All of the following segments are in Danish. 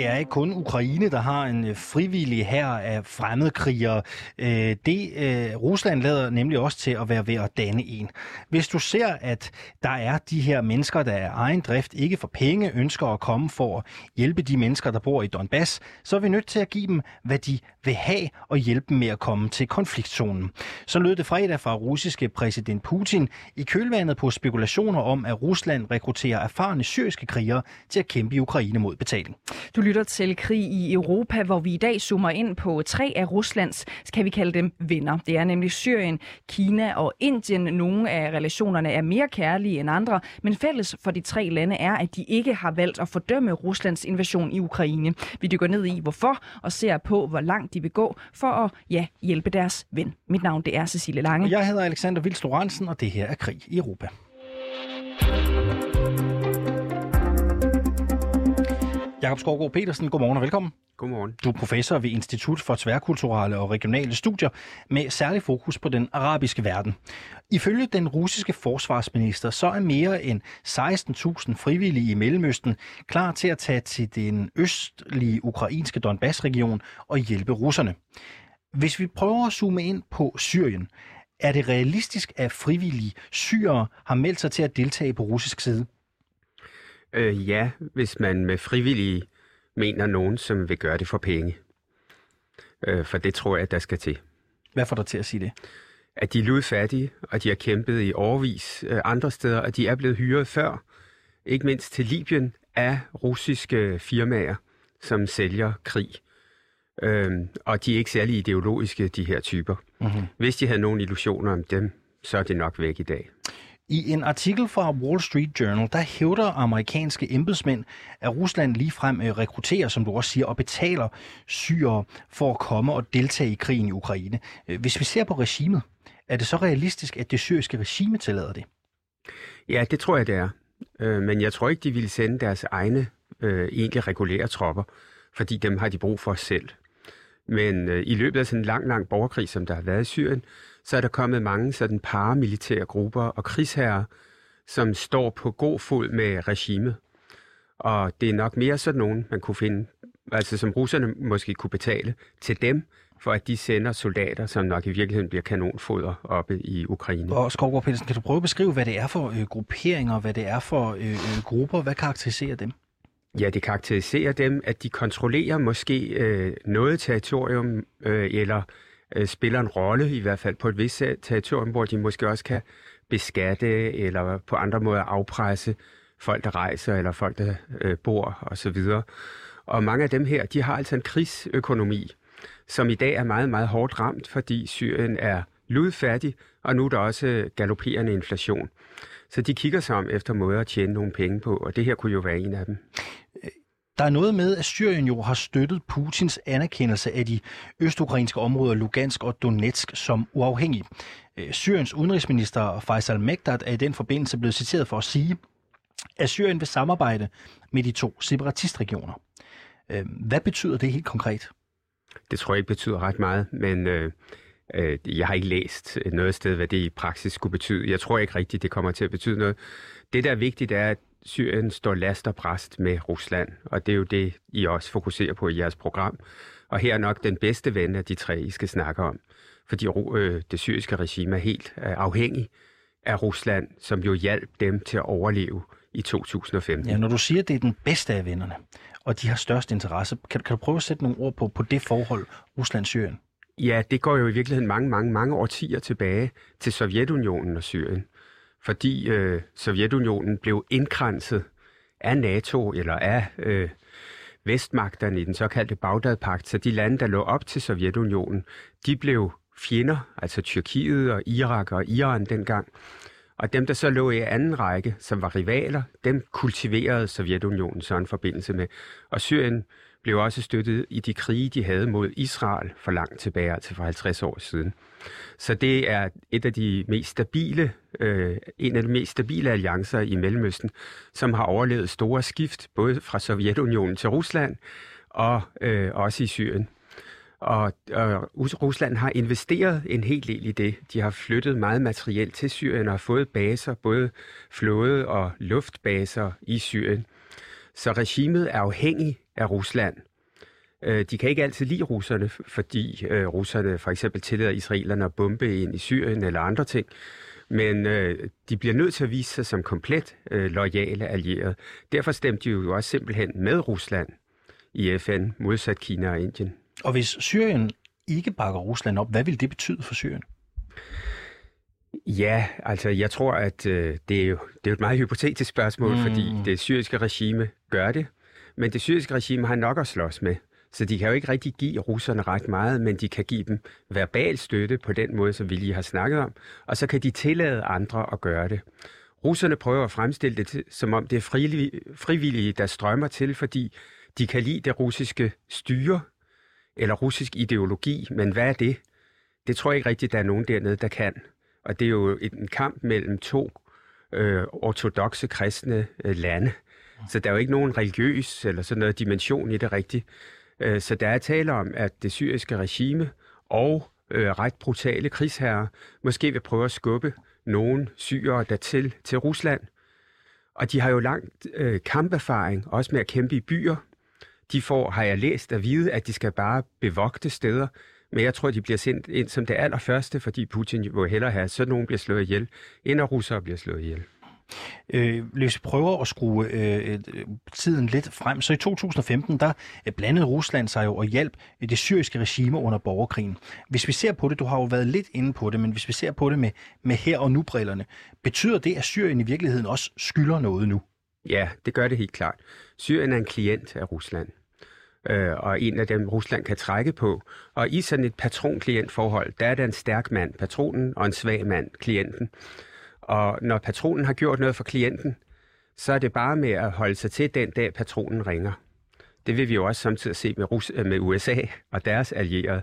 Det er ikke kun Ukraine, der har en øh, frivillig her af fremmedkrigere. Øh, det øh, Rusland lader nemlig også til at være ved at danne en. Hvis du ser, at der er de her mennesker, der er egen drift, ikke for penge, ønsker at komme for at hjælpe de mennesker, der bor i Donbass, så er vi nødt til at give dem, hvad de vil have, og hjælpe dem med at komme til konfliktzonen. Så lød det fredag fra russiske præsident Putin i kølvandet på spekulationer om, at Rusland rekrutterer erfarne syriske krigere til at kæmpe i Ukraine mod betaling. Du lytter til Krig i Europa, hvor vi i dag zoomer ind på tre af Ruslands, skal vi kalde dem venner. Det er nemlig Syrien, Kina og Indien. Nogle af relationerne er mere kærlige end andre, men fælles for de tre lande er, at de ikke har valgt at fordømme Ruslands invasion i Ukraine. Vi dykker ned i, hvorfor, og ser på, hvor langt de vil gå for at ja, hjælpe deres ven. Mit navn det er Cecilie Lange. Jeg hedder Alexander Vils og det her er Krig i Europa. Jakob Skovgaard Petersen, godmorgen og velkommen. Godmorgen. Du er professor ved Institut for Tværkulturelle og Regionale Studier med særlig fokus på den arabiske verden. Ifølge den russiske forsvarsminister, så er mere end 16.000 frivillige i Mellemøsten klar til at tage til den østlige ukrainske Donbass-region og hjælpe russerne. Hvis vi prøver at zoome ind på Syrien, er det realistisk, at frivillige syrere har meldt sig til at deltage på russisk side? Øh, ja, hvis man med frivillige mener nogen, som vil gøre det for penge. Øh, for det tror jeg, der skal til. Hvad får dig til at sige det? At de er ludfattige, og de har kæmpet i overvis øh, andre steder, og de er blevet hyret før, ikke mindst til Libyen, af russiske firmaer, som sælger krig. Øhm, og de er ikke særlig ideologiske, de her typer. Mm-hmm. Hvis de havde nogle illusioner om dem, så er det nok væk i dag. I en artikel fra Wall Street Journal, der hævder amerikanske embedsmænd, at Rusland ligefrem øh, rekrutterer, som du også siger, og betaler syre for at komme og deltage i krigen i Ukraine. Øh, hvis vi ser på regimet, er det så realistisk, at det syriske regime tillader det? Ja, det tror jeg, det er. Øh, men jeg tror ikke, de ville sende deres egne egentlig regulære tropper, fordi dem har de brug for selv. Men i løbet af sådan en lang, lang borgerkrig, som der har været i Syrien, så er der kommet mange sådan paramilitære grupper og krigsherrer, som står på god fod med regimet. Og det er nok mere sådan nogen, man kunne finde, altså som russerne måske kunne betale til dem, for at de sender soldater, som nok i virkeligheden bliver kanonfoder oppe i Ukraine. Og Skovgaard Petersen, kan du prøve at beskrive, hvad det er for øh, grupperinger, hvad det er for øh, øh, grupper, hvad karakteriserer dem? Ja, det karakteriserer dem, at de kontrollerer måske øh, noget territorium, øh, eller øh, spiller en rolle, i hvert fald på et vist territorium, hvor de måske også kan beskatte, eller på andre måder afpresse folk, der rejser, eller folk, der øh, bor, osv. Og mange af dem her, de har altså en krigsøkonomi, som i dag er meget, meget hårdt ramt, fordi Syrien er ludfattig, og nu er der også galopperende inflation. Så de kigger sig om efter måder at tjene nogle penge på, og det her kunne jo være en af dem. Der er noget med, at Syrien jo har støttet Putins anerkendelse af de østukrainske områder Lugansk og Donetsk som uafhængige. Øh, Syriens udenrigsminister Faisal Mekdad er i den forbindelse blevet citeret for at sige, at Syrien vil samarbejde med de to separatistregioner. Øh, hvad betyder det helt konkret? Det tror jeg ikke betyder ret meget, men øh, øh, jeg har ikke læst noget sted, hvad det i praksis skulle betyde. Jeg tror ikke rigtigt, det kommer til at betyde noget. Det, der er vigtigt, er, at Syrien står last og bræst med Rusland, og det er jo det, I også fokuserer på i jeres program. Og her er nok den bedste ven af de tre, I skal snakke om. Fordi øh, det syriske regime er helt øh, afhængig af Rusland, som jo hjalp dem til at overleve i 2015. Ja, når du siger, at det er den bedste af vennerne, og de har størst interesse, kan, kan du prøve at sætte nogle ord på, på det forhold, Rusland-Syrien? Ja, det går jo i virkeligheden mange, mange, mange årtier tilbage til Sovjetunionen og Syrien fordi øh, Sovjetunionen blev indkranset af NATO eller af øh, vestmagterne i den såkaldte Bagdadpagt, så de lande, der lå op til Sovjetunionen, de blev fjender, altså Tyrkiet og Irak og Iran dengang. Og dem, der så lå i anden række, som var rivaler, dem kultiverede Sovjetunionen så en forbindelse med. Og Syrien blev også støttet i de krige, de havde mod Israel for langt tilbage, altså for 50 år siden. Så det er et af de mest stabile, øh, en af de mest stabile alliancer i Mellemøsten, som har overlevet store skift, både fra Sovjetunionen til Rusland og øh, også i Syrien. Og, og Rusland har investeret en hel del i det. De har flyttet meget materiel til Syrien og har fået baser, både flåde- og luftbaser i Syrien. Så regimet er afhængig af Rusland. Øh, de kan ikke altid lide russerne, fordi øh, russerne for eksempel tillader israelerne at bombe ind i Syrien eller andre ting. Men øh, de bliver nødt til at vise sig som komplet øh, lojale allierede. Derfor stemte de jo også simpelthen med Rusland i FN, modsat Kina og Indien. Og hvis Syrien ikke bakker Rusland op, hvad vil det betyde for Syrien? Ja, altså jeg tror, at øh, det, er jo, det er et meget hypotetisk spørgsmål, mm. fordi det syriske regime gør det, men det syriske regime har nok at slås med. Så de kan jo ikke rigtig give russerne ret meget, men de kan give dem verbal støtte på den måde, som vi lige har snakket om, og så kan de tillade andre at gøre det. Russerne prøver at fremstille det som om det er frivillige, der strømmer til, fordi de kan lide det russiske styre eller russisk ideologi, men hvad er det? Det tror jeg ikke rigtigt, der er nogen dernede, der kan. Og det er jo en kamp mellem to øh, ortodoxe kristne øh, lande. Så der er jo ikke nogen religiøs eller sådan noget dimension i det rigtigt. Øh, så der er tale om, at det syriske regime og øh, ret brutale krigsherrer måske vil prøve at skubbe nogle syrere dertil til Rusland. Og de har jo langt øh, kamperfaring, også med at kæmpe i byer. De får, har jeg læst, at vide, at de skal bare bevogte steder, men jeg tror, de bliver sendt ind som det allerførste, fordi Putin vil hellere have, at sådan nogen bliver slået ihjel, end at russere bliver slået ihjel. Øh, hvis vi prøver at skrue øh, tiden lidt frem, så i 2015, der øh, blandede Rusland sig jo og hjalp det syriske regime under borgerkrigen. Hvis vi ser på det, du har jo været lidt inde på det, men hvis vi ser på det med, med her og nu-brillerne, betyder det, at Syrien i virkeligheden også skylder noget nu? Ja, det gør det helt klart. Syrien er en klient af Rusland øh, og en af dem Rusland kan trække på. Og i sådan et patron-klient-forhold, der er der en stærk mand, patronen, og en svag mand, klienten. Og når patronen har gjort noget for klienten, så er det bare med at holde sig til den dag, patronen ringer. Det vil vi jo også samtidig se med, Rus- med USA og deres allierede.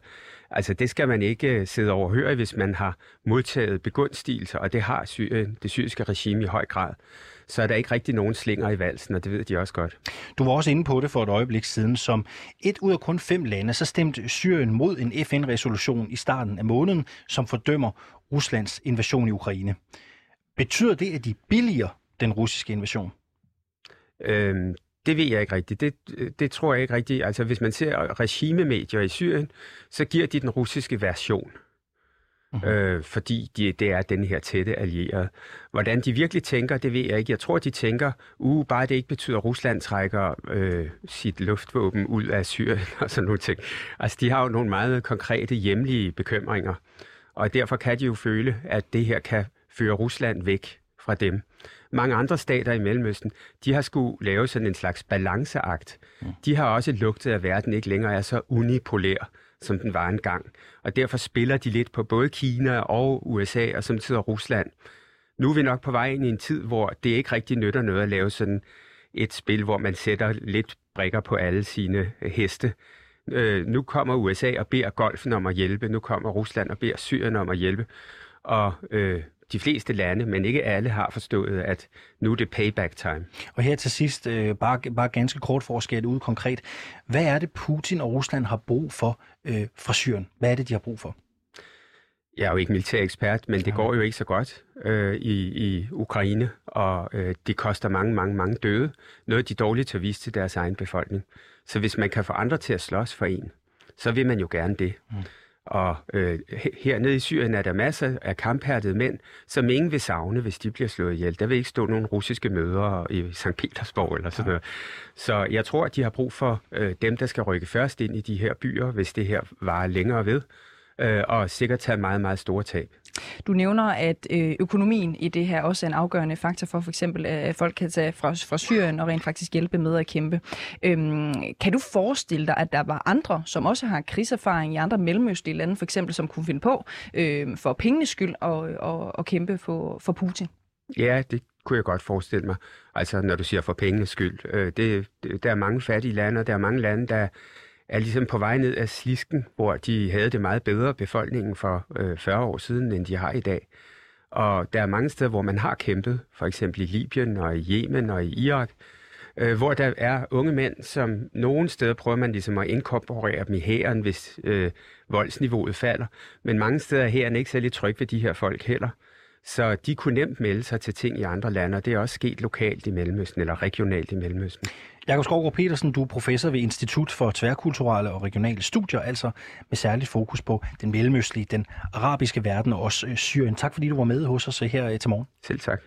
Altså det skal man ikke øh, sidde overhøre, hvis man har modtaget begunstigelser, og det har Syrien, øh, det syriske regime i høj grad. Så er der ikke rigtig nogen slinger i valsen, og det ved de også godt. Du var også inde på det for et øjeblik siden. Som et ud af kun fem lande, så stemte Syrien mod en FN-resolution i starten af måneden, som fordømmer Ruslands invasion i Ukraine. Betyder det, at de billiger den russiske invasion? Øhm, det ved jeg ikke rigtigt. Det, det tror jeg ikke rigtigt. Altså, hvis man ser regimemedier i Syrien, så giver de den russiske version. Mm-hmm. Øh, fordi de, det er den her tætte allierede. Hvordan de virkelig tænker, det ved jeg ikke. Jeg tror, de tænker, uh, bare det ikke betyder, at Rusland trækker øh, sit luftvåben ud af Syrien og sådan nogle ting. Altså, de har jo nogle meget konkrete hjemlige bekymringer. Og derfor kan de jo føle, at det her kan føre Rusland væk fra dem. Mange andre stater i Mellemøsten, de har skulle lave sådan en slags balanceakt. Mm. De har også lugtet, at verden ikke længere er så unipolær, som den var engang. Og derfor spiller de lidt på både Kina og USA og samtidig Rusland. Nu er vi nok på vej ind i en tid, hvor det ikke rigtig nytter noget at lave sådan et spil, hvor man sætter lidt brikker på alle sine øh, heste. Øh, nu kommer USA og beder golfen om at hjælpe. Nu kommer Rusland og beder Syrien om at hjælpe. Og øh, de fleste lande, men ikke alle har forstået, at nu er det payback time. Og her til sidst, øh, bare, bare ganske kort for at skære ud konkret. Hvad er det, Putin og Rusland har brug for øh, fra Syrien? Hvad er det, de har brug for? Jeg er jo ikke militær ekspert, men det går jo ikke så godt øh, i, i Ukraine, og øh, det koster mange, mange, mange døde. Noget, de dårligt til at vise til deres egen befolkning. Så hvis man kan få andre til at slås for en, så vil man jo gerne det. Mm. Og øh, hernede i Syrien er der masser af kamphærdede mænd, som ingen vil savne, hvis de bliver slået ihjel. Der vil ikke stå nogen russiske møder i St. Petersborg eller sådan noget. Så jeg tror, at de har brug for øh, dem, der skal rykke først ind i de her byer, hvis det her varer længere ved, øh, og sikkert tage meget, meget store tab. Du nævner, at øh, økonomien i det her også er en afgørende faktor for for eksempel, at folk kan tage fra, fra Syrien og rent faktisk hjælpe med at kæmpe. Øhm, kan du forestille dig, at der var andre, som også har krigserfaring i andre mellemøstlige lande, for eksempel, som kunne finde på øh, for pengenes skyld at, at, at kæmpe for, for Putin? Ja, det kunne jeg godt forestille mig. Altså, når du siger for pengenes skyld. Øh, det, det, der er mange fattige lande, og der er mange lande, der er ligesom på vej ned af slisken, hvor de havde det meget bedre befolkningen for øh, 40 år siden, end de har i dag. Og der er mange steder, hvor man har kæmpet, for eksempel i Libyen og i Yemen og i Irak, øh, hvor der er unge mænd, som nogle steder prøver man ligesom at inkorporere dem i hæren, hvis øh, voldsniveauet falder. Men mange steder er hæren ikke særlig tryg ved de her folk heller. Så de kunne nemt melde sig til ting i andre lande, og det er også sket lokalt i Mellemøsten, eller regionalt i Mellemøsten. Jakob Skovgaard Petersen, du er professor ved Institut for Tværkulturelle og Regionale Studier, altså med særligt fokus på den mellemøstlige, den arabiske verden og også øh, Syrien. Tak fordi du var med hos os her øh, til morgen. Selv tak.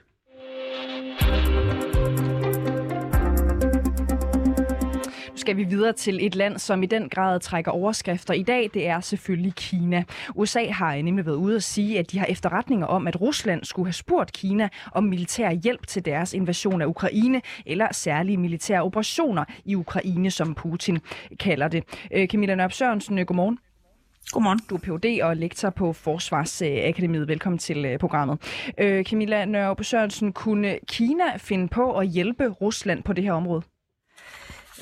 Skal vi videre til et land, som i den grad trækker overskrifter i dag. Det er selvfølgelig Kina. USA har nemlig været ude at sige, at de har efterretninger om, at Rusland skulle have spurgt Kina om militær hjælp til deres invasion af Ukraine, eller særlige militære operationer i Ukraine, som Putin kalder det. Øh, Camilla Nørp Sørensen, øh, godmorgen. Godmorgen. Du er Ph.D. og lektor på Forsvarsakademiet. Velkommen til øh, programmet. Camilla Nørp Sørensen, kunne Kina finde på at hjælpe Rusland på det her område?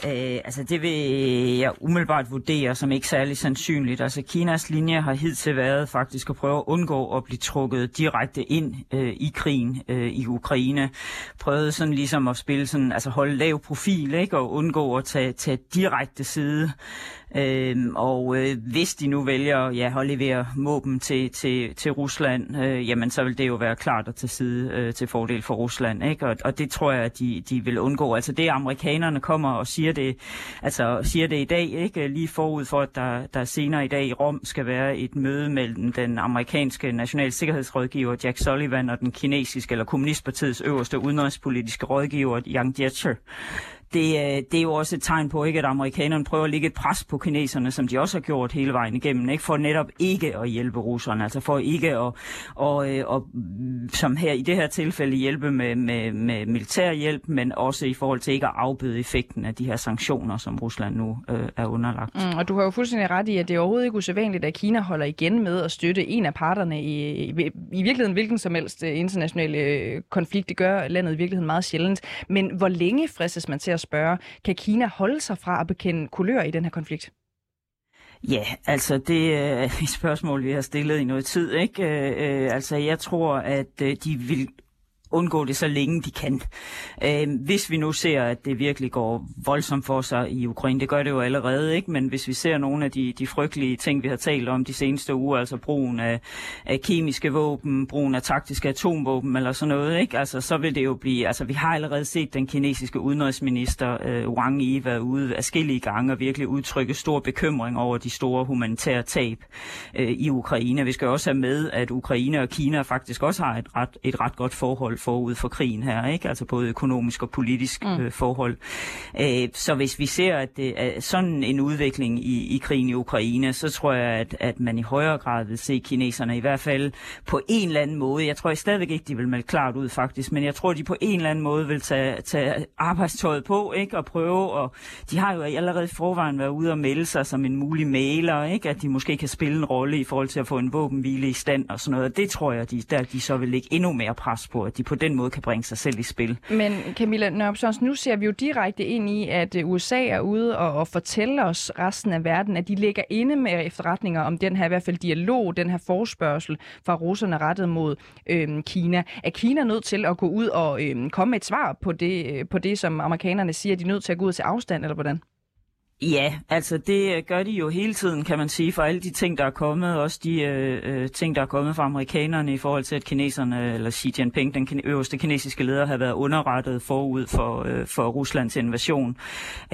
Øh, altså det vil jeg umiddelbart vurdere som ikke særlig sandsynligt. Altså Kinas linje har hidtil været faktisk at prøve at undgå at blive trukket direkte ind øh, i krigen øh, i Ukraine. Prøvede sådan ligesom at spille sådan, altså holde lav profil, ikke? Og undgå at tage, tage direkte side. Øhm, og øh, hvis de nu vælger ja, at levere våben til, til, til Rusland, øh, jamen så vil det jo være klart at tage side øh, til fordel for Rusland. Ikke? Og, og det tror jeg, at de, de vil undgå. Altså det, amerikanerne kommer og siger det, altså siger det i dag, ikke lige forud for, at der, der senere i dag i Rom skal være et møde mellem den amerikanske national sikkerhedsrådgiver Jack Sullivan og den kinesiske eller kommunistpartiets øverste udenrigspolitiske rådgiver Yang Jiechi det, øh, det er jo også et tegn på, ikke, at amerikanerne prøver at lægge et pres på kineserne, som de også har gjort hele vejen igennem, ikke, for netop ikke at hjælpe russerne, altså for ikke at, og, øh, og, mm, som her i det her tilfælde, hjælpe med, med, med militær hjælp, men også i forhold til ikke at afbøde effekten af de her sanktioner, som Rusland nu øh, er underlagt. Mm, og du har jo fuldstændig ret i, at det er overhovedet ikke usædvanligt, at Kina holder igen med at støtte en af parterne i, i, i virkeligheden hvilken som helst øh, internationale konflikt. Det gør landet i virkeligheden meget sjældent. Men hvor længe fristes man til at at spørge, kan Kina holde sig fra at bekende kulør i den her konflikt? Ja, altså det er et spørgsmål, vi har stillet i noget tid. ikke. Øh, øh altså jeg tror, at øh, de vil undgå det så længe de kan. Øh, hvis vi nu ser, at det virkelig går voldsomt for sig i Ukraine, det gør det jo allerede, ikke? men hvis vi ser nogle af de, de frygtelige ting, vi har talt om de seneste uger, altså brugen af, af kemiske våben, brugen af taktiske atomvåben eller sådan noget, ikke? Altså, så vil det jo blive, altså vi har allerede set den kinesiske udenrigsminister øh, Wang Yi være ude afskillige gange og virkelig udtrykke stor bekymring over de store humanitære tab øh, i Ukraine. Vi skal også have med, at Ukraine og Kina faktisk også har et ret, et ret godt forhold forud for krigen her, ikke? altså både økonomisk og politisk mm. øh, forhold. Øh, så hvis vi ser, at det er sådan en udvikling i, i krigen i Ukraine, så tror jeg, at, at man i højere grad vil se kineserne i hvert fald på en eller anden måde. Jeg tror jeg stadigvæk ikke, de vil melde klart ud faktisk, men jeg tror, de på en eller anden måde vil tage, tage arbejdstøjet på ikke? og prøve, og de har jo allerede i forvejen været ude og melde sig som en mulig mailer, ikke? at de måske kan spille en rolle i forhold til at få en våbenhvile i stand og sådan noget. Det tror jeg, de, der de så vil lægge endnu mere pres på, at de på den måde kan bringe sig selv i spil. Men Camilla Nørp nu ser vi jo direkte ind i, at USA er ude og, og fortælle os resten af verden, at de ligger inde med efterretninger om den her i hvert fald dialog, den her forspørgsel fra russerne rettet mod øhm, Kina. Er Kina nødt til at gå ud og øhm, komme med et svar på det, øh, på det, som amerikanerne siger, at de er nødt til at gå ud til afstand, eller hvordan? Ja, altså det øh, gør de jo hele tiden, kan man sige, for alle de ting, der er kommet, også de øh, øh ting, der er kommet fra amerikanerne i forhold til, at kineserne, eller Xi Jinping, den øverste kinesiske leder, har været underrettet forud for, øh, for Ruslands invasion.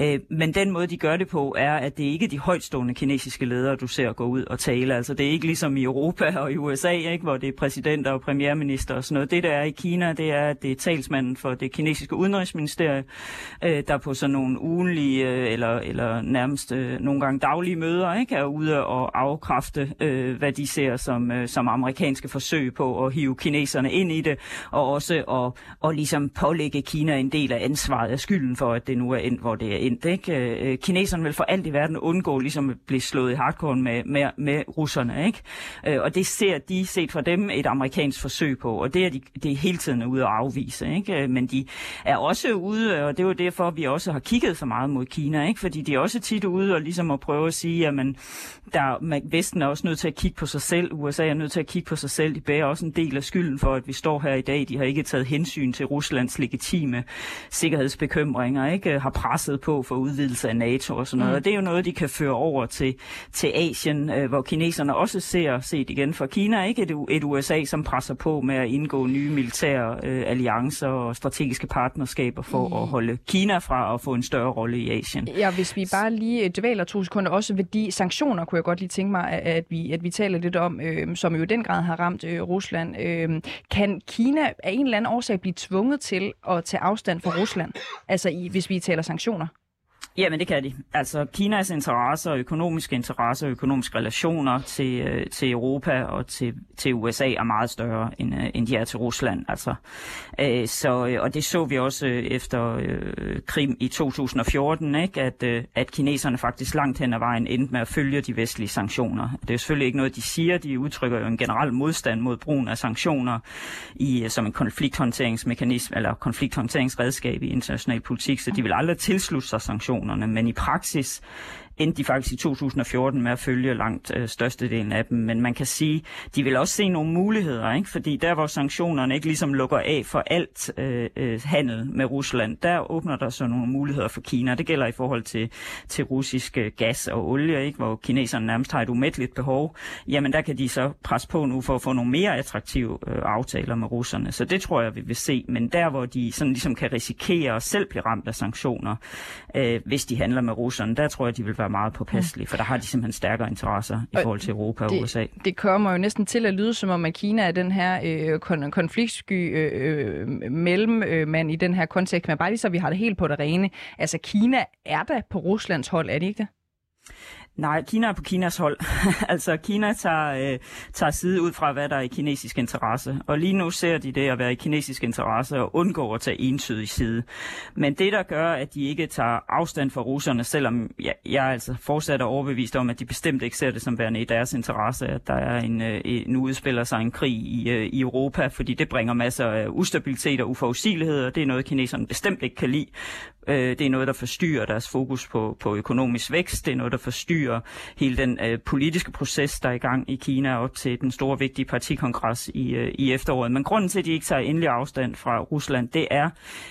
Øh, men den måde, de gør det på, er, at det ikke er de højtstående kinesiske ledere, du ser gå ud og tale. Altså det er ikke ligesom i Europa og i USA, ikke, hvor det er præsidenter og premierminister og sådan noget. Det, der er i Kina, det er, at det er talsmanden for det kinesiske udenrigsministerie, øh, der på sådan nogle ugenlige øh, eller, eller holder nærmest øh, nogle gange daglige møder, ikke? er ude og afkræfte, øh, hvad de ser som, øh, som amerikanske forsøg på at hive kineserne ind i det, og også at og ligesom pålægge Kina en del af ansvaret af skylden for, at det nu er endt, hvor det er endt. Ikke? Øh, kineserne vil for alt i verden undgå ligesom at blive slået i hardcore med, med, med russerne. Ikke? Øh, og det ser de set fra dem et amerikansk forsøg på, og det er de, det er hele tiden ude at afvise. Ikke? Øh, men de er også ude, og det er jo derfor, vi også har kigget så meget mod Kina, ikke? fordi de også også tit ude og ligesom at prøve at sige, at man, der, Vesten er også nødt til at kigge på sig selv, USA er nødt til at kigge på sig selv, de bærer også en del af skylden for, at vi står her i dag. De har ikke taget hensyn til Ruslands legitime sikkerhedsbekymringer, ikke? har presset på for udvidelse af NATO og sådan noget. Mm. Og det er jo noget, de kan føre over til, til Asien, øh, hvor kineserne også ser, set igen fra Kina, ikke et, et USA, som presser på med at indgå nye militære øh, alliancer og strategiske partnerskaber for mm. at holde Kina fra at få en større rolle i Asien. Ja, hvis vi bare lige øh, dvæler to sekunder også ved de sanktioner, kunne jeg godt lige tænke mig, at vi, at vi taler lidt om, øh, som jo i den grad har ramt øh, Rusland. Øh, kan Kina af en eller anden årsag blive tvunget til at tage afstand fra Rusland? Altså i, hvis vi taler sanktioner? Jamen det kan de. Altså Kinas interesser, økonomiske interesser, økonomiske relationer til, øh, til Europa og til, til USA er meget større, end, øh, end de er til Rusland. Altså, øh, så, øh, og det så vi også øh, efter øh, Krim i 2014, ikke? At, øh, at kineserne faktisk langt hen ad vejen endte med at følge de vestlige sanktioner. Det er selvfølgelig ikke noget, de siger. De udtrykker jo en generel modstand mod brugen af sanktioner i, øh, som en konflikthåndteringsmekanisme eller konflikthåndteringsredskab i international politik, så de vil aldrig tilslutte sig sanktioner sanktionerne, men i praksis endte de faktisk i 2014 med at følge langt øh, størstedelen af dem. Men man kan sige, de vil også se nogle muligheder, ikke? fordi der hvor sanktionerne ikke ligesom lukker af for alt øh, øh, handel med Rusland, der åbner der så nogle muligheder for Kina. Det gælder i forhold til, til russisk øh, gas og olie, ikke? hvor kineserne nærmest har et umætteligt behov. Jamen der kan de så presse på nu for at få nogle mere attraktive øh, aftaler med russerne. Så det tror jeg, vi vil se. Men der hvor de sådan ligesom kan risikere at selv blive ramt af sanktioner, øh, hvis de handler med russerne, der tror jeg, de vil være være meget påpasselige, for der har de simpelthen stærkere interesser i forhold til Europa og det, USA. Det kommer jo næsten til at lyde som om, at Kina er den her øh, kon- konfliktsky øh, øh, mellemmand i den her kontekst, men bare lige så vi har det helt på det rene. Altså Kina er da på Ruslands hold, er det ikke det? Nej, Kina er på Kinas hold. altså, Kina tager, øh, tager side ud fra, hvad der er i kinesisk interesse. Og lige nu ser de det at være i kinesisk interesse og undgår at tage entydig side. Men det, der gør, at de ikke tager afstand fra russerne, selvom jeg, jeg er altså fortsat er overbevist om, at de bestemt ikke ser det som værende i deres interesse, at der er en, øh, nu udspiller sig en krig i, øh, i Europa, fordi det bringer masser af ustabilitet og uforudsigelighed, og det er noget, kineserne bestemt ikke kan lide. Øh, det er noget, der forstyrrer deres fokus på, på økonomisk vækst. Det er noget, der forstyrrer hele den øh, politiske proces, der er i gang i Kina op til den store vigtige partikongres i, øh, i efteråret. Men grunden til, at de ikke tager endelig afstand fra Rusland, det er,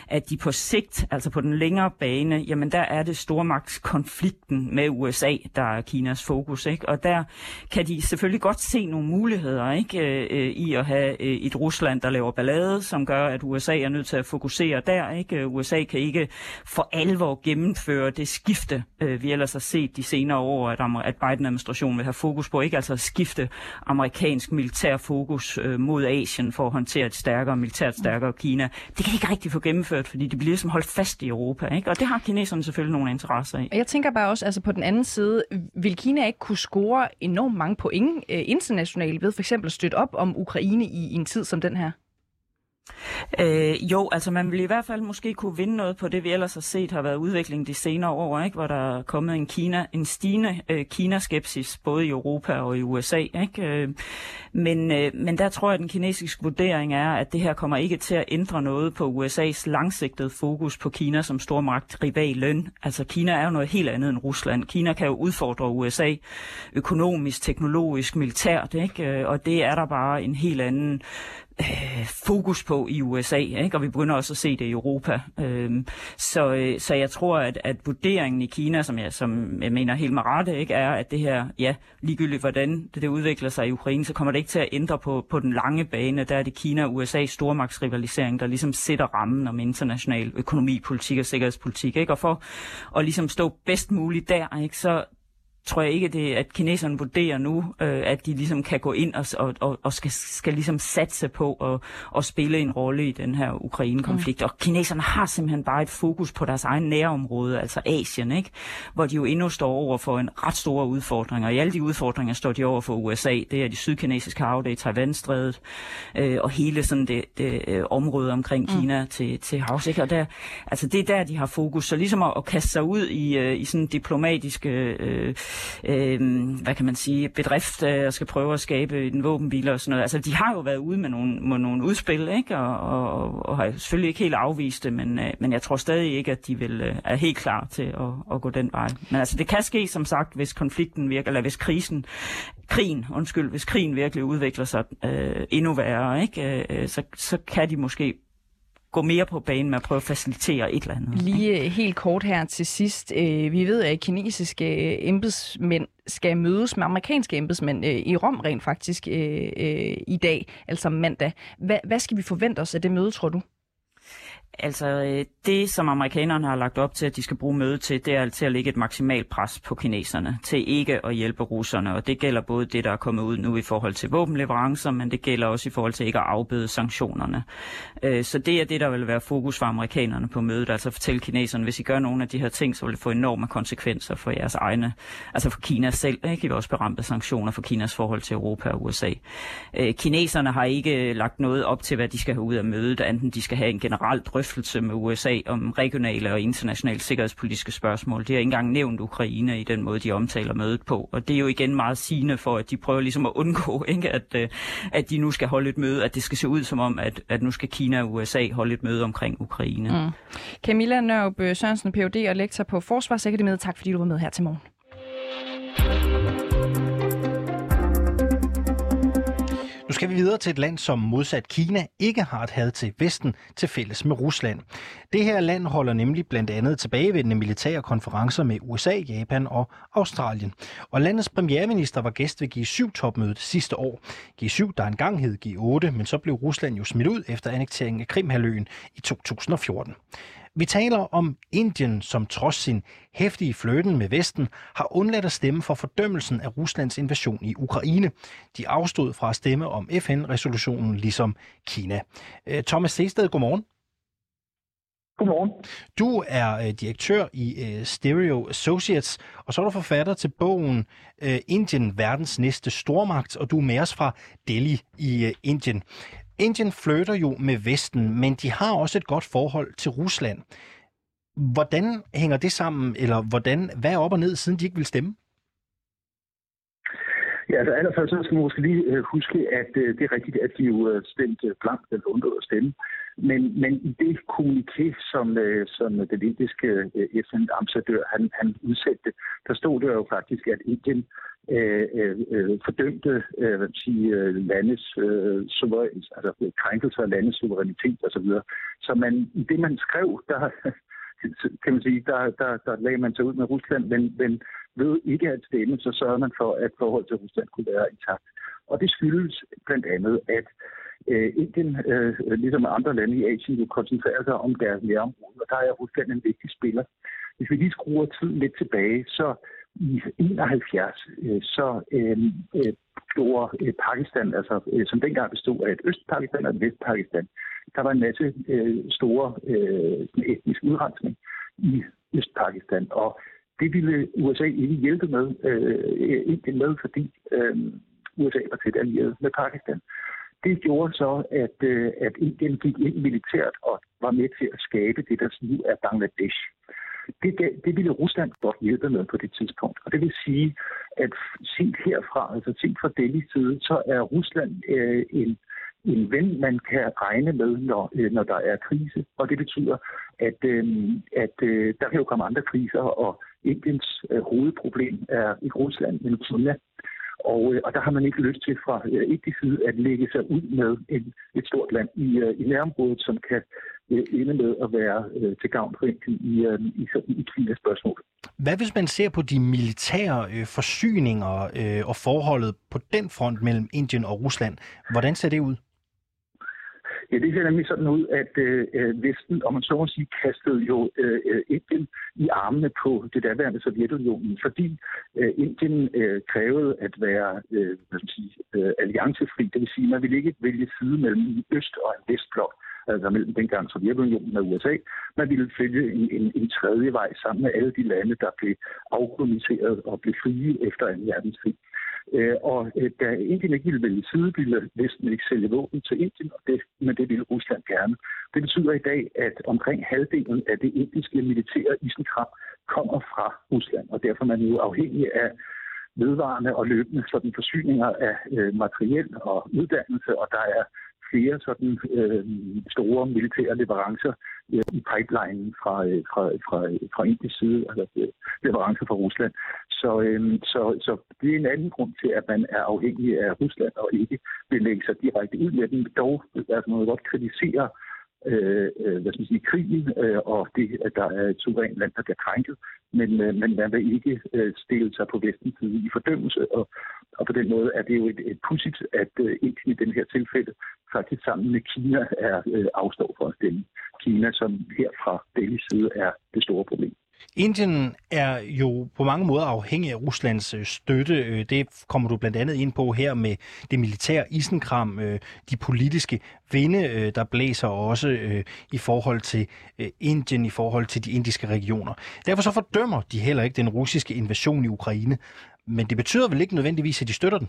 at de på sigt, altså på den længere bane, jamen der er det stormagtskonflikten med USA, der er Kinas fokus. Ikke? Og der kan de selvfølgelig godt se nogle muligheder ikke? Øh, øh i at have øh, et Rusland, der laver ballade, som gør, at USA er nødt til at fokusere der. Ikke? Øh, USA kan ikke for alvor gennemføre det skifte, øh, vi ellers har set de senere år, at, at Biden-administrationen vil have fokus på, ikke altså at skifte amerikansk militær fokus øh, mod Asien for at håndtere et stærkere, militært stærkere Kina. Det kan de ikke rigtig få gennemført, fordi det bliver ligesom holdt fast i Europa, ikke? og det har kineserne selvfølgelig nogle interesser i. Jeg tænker bare også, altså på den anden side, vil Kina ikke kunne score enormt mange point øh, internationalt ved for eksempel at støtte op om Ukraine i, i en tid som den her? Øh, jo, altså man vil i hvert fald måske kunne vinde noget på det, vi ellers har set har været udvikling de senere år, ikke? hvor der er kommet en, Kina, en stigende øh, Kinaskepsis både i Europa og i USA. Ikke? Øh, men, øh, men der tror jeg, at den kinesiske vurdering er, at det her kommer ikke til at ændre noget på USA's langsigtede fokus på Kina som stormagt rival løn. Altså Kina er jo noget helt andet end Rusland. Kina kan jo udfordre USA økonomisk, teknologisk, militært, ikke? Øh, og det er der bare en helt anden øh, fokus på i USA, ikke? og vi begynder også at se det i Europa. Øhm, øh, så, så jeg tror, at, at vurderingen i Kina, som jeg, som jeg mener helt med rette, ikke, er, at det her, ja, ligegyldigt hvordan det, det udvikler sig i Ukraine, så kommer det ikke til at ændre på, på den lange bane. Der er det Kina og USA stormagtsrivalisering, der ligesom sætter rammen om international økonomi, politik og sikkerhedspolitik. Ikke? Og for at ligesom stå bedst muligt der, ikke, så tror jeg ikke, det, at kineserne vurderer nu, øh, at de ligesom kan gå ind og, og, og, og skal, skal ligesom satse på at, at spille en rolle i den her Ukraine-konflikt. Mm. Og kineserne har simpelthen bare et fokus på deres egen nærområde, altså Asien, ikke? hvor de jo endnu står over for en ret store udfordringer. I alle de udfordringer står de over for USA. Det er de sydkinesiske hav, det er Taiwan-strædet, øh, og hele sådan det, det øh, område omkring mm. Kina til, til havs. Ikke? Og der, altså det er der, de har fokus. Så ligesom at, at kaste sig ud i, øh, i sådan diplomatiske øh, øh, hvad kan man sige, bedrift øh, og skal prøve at skabe en våbenbil og sådan noget. Altså, de har jo været ude med nogle, med nogle udspil, ikke? Og, og, og har selvfølgelig ikke helt afvist det, men, øh, men jeg tror stadig ikke, at de vil, øh, er helt klar til at, at gå den vej. Men altså, det kan ske, som sagt, hvis konflikten virker, eller hvis krisen, krigen, undskyld, hvis krigen virkelig udvikler sig øh, endnu værre, ikke? Øh, øh så, så kan de måske gå mere på banen med at prøve at facilitere et eller andet. Lige øh, helt kort her til sidst. Øh, vi ved, at kinesiske øh, embedsmænd skal mødes med amerikanske embedsmænd i Rom rent faktisk i dag, altså mandag. Hvad skal vi forvente os af det møde, tror du? Altså, øh, det som amerikanerne har lagt op til, at de skal bruge møde til, det er til at lægge et maksimalt pres på kineserne, til ikke at hjælpe russerne. Og det gælder både det, der er kommet ud nu i forhold til våbenleverancer, men det gælder også i forhold til ikke at afbøde sanktionerne. Øh, så det er det, der vil være fokus for amerikanerne på mødet, altså at fortælle kineserne, hvis I gør nogle af de her ting, så vil det få enorme konsekvenser for jeres egne, altså for Kina selv, ikke? I vil også berampe sanktioner for Kinas forhold til Europa og USA. Øh, kineserne har ikke lagt noget op til, hvad de skal have ud af mødet, enten de skal have en generel drøftelse drøftelse med USA om regionale og internationale sikkerhedspolitiske spørgsmål. Det har ikke engang nævnt Ukraine i den måde, de omtaler mødet på. Og det er jo igen meget sigende for, at de prøver ligesom at undgå, ikke? At, øh, at de nu skal holde et møde, at det skal se ud som om, at, at nu skal Kina og USA holde et møde omkring Ukraine. Mm. Camilla Nørb Sørensen, Ph.D. og lektor på Forsvarsakademiet. Tak fordi du var med her til morgen. Nu skal vi videre til et land, som modsat Kina ikke har et had til Vesten til fælles med Rusland. Det her land holder nemlig blandt andet tilbagevendende militære konferencer med USA, Japan og Australien. Og landets premierminister var gæst ved G7-topmødet sidste år. G7, der engang hed G8, men så blev Rusland jo smidt ud efter annekteringen af Krimhaløen i 2014. Vi taler om Indien, som trods sin hæftige fløten med Vesten, har undladt at stemme for fordømmelsen af Ruslands invasion i Ukraine. De afstod fra at stemme om FN-resolutionen, ligesom Kina. Øh, Thomas Sested, godmorgen. Godmorgen. Du er øh, direktør i øh, Stereo Associates, og så er du forfatter til bogen øh, Indien, verdens næste stormagt, og du er med os fra Delhi i øh, Indien. Indien flytter jo med Vesten, men de har også et godt forhold til Rusland. Hvordan hænger det sammen, eller hvordan, hvad er op og ned, siden de ikke vil stemme? Ja, altså allerførst så skal man måske lige øh, huske, at øh, det er rigtigt, at de jo øh, stemte blankt eller undlod at stemme. Men, men i det kommuniké, som, øh, som den indiske øh, FN-ambassadør han, han udsendte, der stod det jo faktisk, at Indien øh, øh, øh fordømte øh, hvad sige, landes øh, altså krænkelser af landets suverænitet osv. Så, videre. så man, i det, man skrev, der kan man sige, der, der, der lagde man sig ud med Rusland, men, men ved ikke at stemme, så sørger man for, at forholdet til Rusland kunne være intakt. Og det skyldes blandt andet, at øh, Øh, Indien, øh, ligesom andre lande i Asien, jo koncentrerer sig om deres nærområde, og der er Rusland en vigtig spiller. Hvis vi lige skruer tiden lidt tilbage, så i 71, øh, så øh, øh, gjorde øh, Pakistan, altså øh, som dengang bestod af et Østpakistan og et Vestpakistan, der var en masse øh, store øh, etnisk udrensning i Østpakistan, og det ville USA ikke hjælpe med, øh, Indien med, fordi øh, USA var tæt allieret med Pakistan. Det gjorde så, at, øh, at Indien gik ind militært og var med til at skabe det, der nu er Bangladesh. Det, det ville Rusland godt hjælpe med på det tidspunkt. Og det vil sige, at set herfra, altså set fra Delhi side, så er Rusland øh, en, en ven, man kan regne med, når, øh, når der er krise. Og det betyder, at, øh, at øh, der kan jo komme andre kriser, og Indiens øh, hovedproblem er ikke Rusland, men Kina. Og, øh, og der har man ikke lyst til fra øh, indisk side at lægge sig ud med en, et stort land i, øh, i nærområdet, som kan øh, ende med at være til gavn for Indien i, i, sådan et Kinas spørgsmål. Hvad hvis man ser på de militære øh, forsyninger øh, og forholdet på den front mellem Indien og Rusland? Hvordan ser det ud? Ja, det ser nemlig sådan ud, at øh, øh, Vesten, om man så må sige, kastede jo øh, øh, Indien i armene på det daværende Sovjetunionen, fordi øh, Indien øh, krævede at være øh, hvad skal man sige, øh, alliancefri. Det vil sige, at man ville ikke vælge side mellem en øst- og en vestblok altså mellem dengang Sovjetunionen og USA. Man ville følge en, en, en tredje vej sammen med alle de lande, der blev afkoloniseret og blev frie efter 2. verdenskrig. Øh, og øh, da Indien ikke ville vælge side, ville Vesten ikke sælge våben til Indien, og det, men det ville Rusland gerne. Det betyder i dag, at omkring halvdelen af det indiske militære isenkram kommer fra Rusland, og derfor er man jo afhængig af vedvarende og løbende sådan forsyninger af øh, materiel og uddannelse, og der er flere sådan øh, store militære leverancer øh, i pipelinen fra, øh, fra, fra, fra indisk side, altså øh, leverancer fra Rusland. Så, øh, så, så det er en anden grund til, at man er afhængig af Rusland og ikke vil lægge sig direkte ud med den. Dog altså, man godt kritisere Øh, øh, hvad skal man sige, krigen øh, og det, at der er et suverænt land, der bliver krænket, men, øh, men man vil ikke øh, stille sig på vestens side i fordømmelse, og, og på den måde er det jo et, et pudsigt, at øh, indtil i den her tilfælde faktisk sammen med Kina er øh, afstår for at stemme. Kina, som her fra Delhi's side er det store problem. Indien er jo på mange måder afhængig af Ruslands øh, støtte. Øh, det kommer du blandt andet ind på her med det militære isenkram, øh, de politiske vinde, der blæser også i forhold til Indien, i forhold til de indiske regioner. Derfor så fordømmer de heller ikke den russiske invasion i Ukraine. Men det betyder vel ikke nødvendigvis, at de støtter den?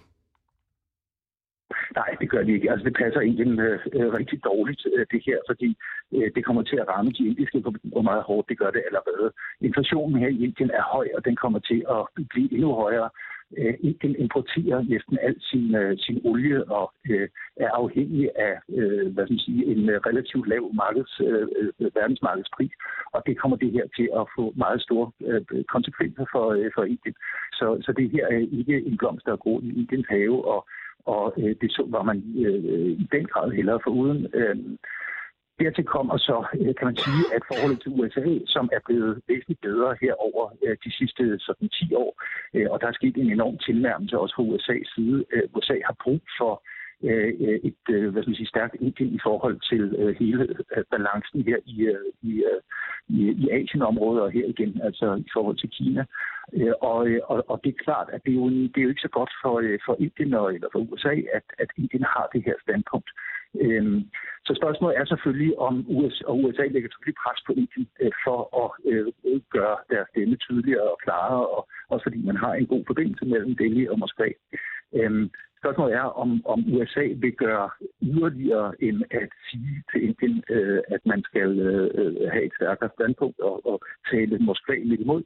Nej, det gør de ikke. Altså, det passer egentlig øh, øh, rigtig dårligt, øh, det her, fordi øh, det kommer til at ramme de indiske hvor meget hårdt. Det gør det allerede. Inflationen her i Indien er høj, og den kommer til at blive endnu højere. Øh, Indien importerer næsten al sin, øh, sin olie og øh, er afhængig af øh, hvad skal man sige, en øh, relativt lav markeds, øh, øh, verdensmarkedspris, og det kommer det her til at få meget store øh, konsekvenser for, øh, for Indien. Så, så det her er ikke en blomst, der er groet i Indiens have, og og øh, det så var man øh, i den grad hellere for uden. Øh, dertil kommer så, øh, kan man sige, at forholdet til USA, som er blevet væsentligt bedre her over øh, de sidste sådan 10 år, øh, og der er sket en enorm tilnærmelse også fra USA's side. Øh, USA har brug for øh, Øh, øh, et øh, hvad skal man sige, stærkt Indien i forhold til øh, hele øh, balancen her i, øh, i, øh, i, i og her igen, altså i forhold til Kina. Øh, og, øh, og, og det er klart, at det er jo, det er jo ikke så godt for, øh, for Indien og, eller for USA, at, at Indien har det her standpunkt. Øhm, så spørgsmålet er selvfølgelig, om USA, og USA lægger selvfølgelig pres på Indien for at gøre deres stemme tydeligere og klarere, og også fordi man har en god forbindelse mellem Delhi og Moskva. Øhm, spørgsmålet er, om, om USA vil gøre yderligere end at sige til Indien, at man skal have et stærkere standpunkt og, og tale Moskva lidt imod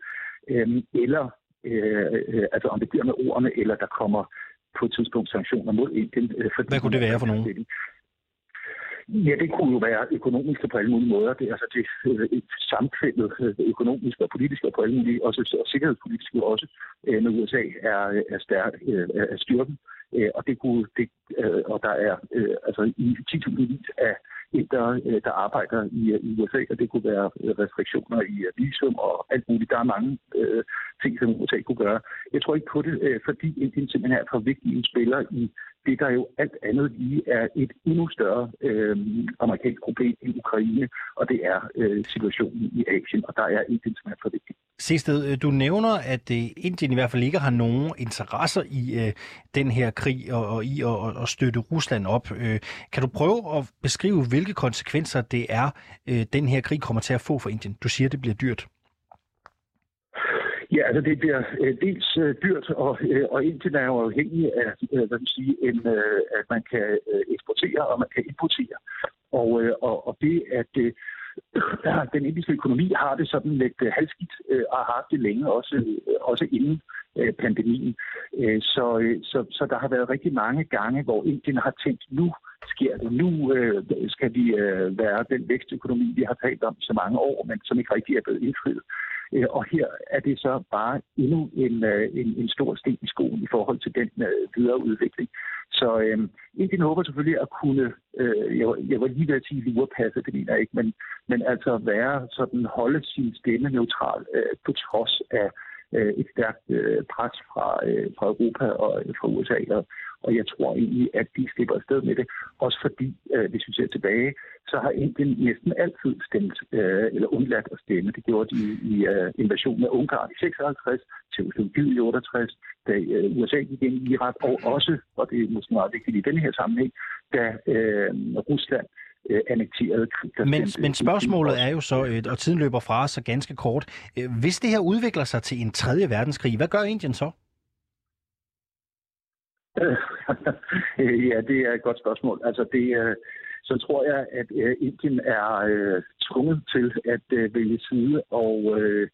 øh, eller øh, altså om det bliver med ordene, eller der kommer på et tidspunkt sanktioner mod Indien. Øh, fordi Hvad kunne det være for nogen? Ja, det kunne jo være økonomisk på alle mulige måder. Det er altså det øh, et samkvældet øh, økonomisk og politisk og på alle mulige, også og sikkerhedspolitisk også, når USA er, er, stærk, er styrken. Øh, og det kunne, det, øh, og der er øh, altså i 10.000 af der, øh, der arbejder i, i USA, og det kunne være øh, restriktioner i visum og alt muligt. Der er mange øh, ting, som USA kunne gøre. Jeg tror ikke på det, øh, fordi Indien simpelthen er for vigtig en spiller i det, der jo alt andet lige er et endnu større øh, amerikansk problem i Ukraine, og det er øh, situationen i Asien, og der er Indien simpelthen for vigtig. Sested, øh, du nævner, at øh, Indien i hvert fald ikke har nogen interesser i øh, den her krig og, og i at, og støtte Rusland op. Øh, kan du prøve at beskrive, hvilke konsekvenser det er, øh, den her krig kommer til at få for Indien? Du siger, det bliver dyrt. Ja, altså det bliver øh, dels øh, dyrt, og, øh, og Indien er jo afhængig af, øh, hvad man sige, en, øh, at man kan øh, eksportere og man kan importere. Og, øh, og, og det, at øh, den indiske økonomi har det sådan lidt øh, halvskidt, øh, og har haft det længe, også, øh, også inden øh, pandemien. Øh, så, øh, så, så der har været rigtig mange gange, hvor Indien har tænkt, nu sker det. Nu øh, skal vi øh, være den vækstøkonomi, vi har talt om så mange år, men som ikke rigtig er blevet indfriet. Øh, og her er det så bare endnu en, øh, en, en stor sten i skoen i forhold til den øh, videre udvikling. Så øh, Indien håber selvfølgelig at kunne, øh, jeg, jeg var lige ved at sige lurepasse, det mener jeg ikke, men, men altså være sådan, holde sin stemme neutral øh, på trods af øh, et stærkt øh, pres fra, øh, fra Europa og øh, fra USA. Og, Og jeg tror egentlig, at de slipper afsted med det. Også fordi, øh, hvis vi ser tilbage, så har Indien næsten altid stemt, øh, eller undladt at stemme. Det gjorde de i øh, invasionen af Ungarn i 56, Tjekkoslovakiet i 68, da øh, USA gik ind i Irak, og også, og det er måske meget vigtigt i denne her sammenhæng, da øh, Rusland øh, annekterede krig. Men, men spørgsmålet er jo så, øh, og tiden løber fra os så ganske kort. Øh, hvis det her udvikler sig til en tredje verdenskrig, hvad gør Indien så? ja, det er et godt spørgsmål. Altså, det, så tror jeg, at Indien er tvunget til at vælge side, og øh,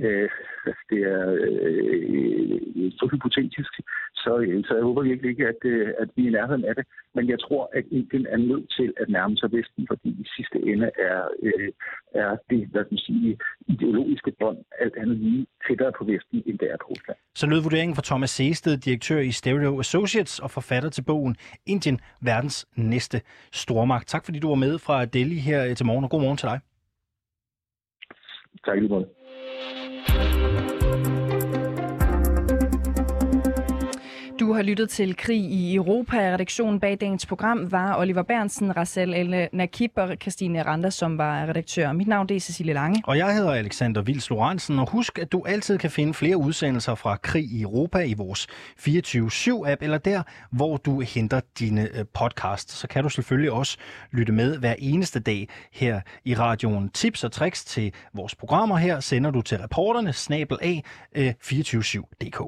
det er øh, så hypotetisk, så, øh, så jeg håber virkelig ikke, at, øh, at vi er i nærheden af det. Men jeg tror, at Indien er nødt til at nærme sig Vesten, fordi i sidste ende er, øh, er det, hvad man sige, ideologiske bånd alt andet lige tættere på Vesten, end det er på Rusland. Så lød vurderingen fra Thomas Seested, direktør i Stereo Associates og forfatter til bogen Indien, verdens næste stormagt. Tak fordi du var med fra Delhi her til morgen, og god morgen til dig. Tak lige måde. Du har lyttet til Krig i Europa. Redaktionen bag dagens program var Oliver Bernsen, Rassel El Nakib og Christine Randa, som var redaktør. Mit navn er Cecilie Lange. Og jeg hedder Alexander Vils Lorentzen. Og husk, at du altid kan finde flere udsendelser fra Krig i Europa i vores 24-7-app, eller der, hvor du henter dine øh, podcasts. Så kan du selvfølgelig også lytte med hver eneste dag her i radioen. Tips og tricks til vores programmer her sender du til reporterne snabel af øh, 247.dk.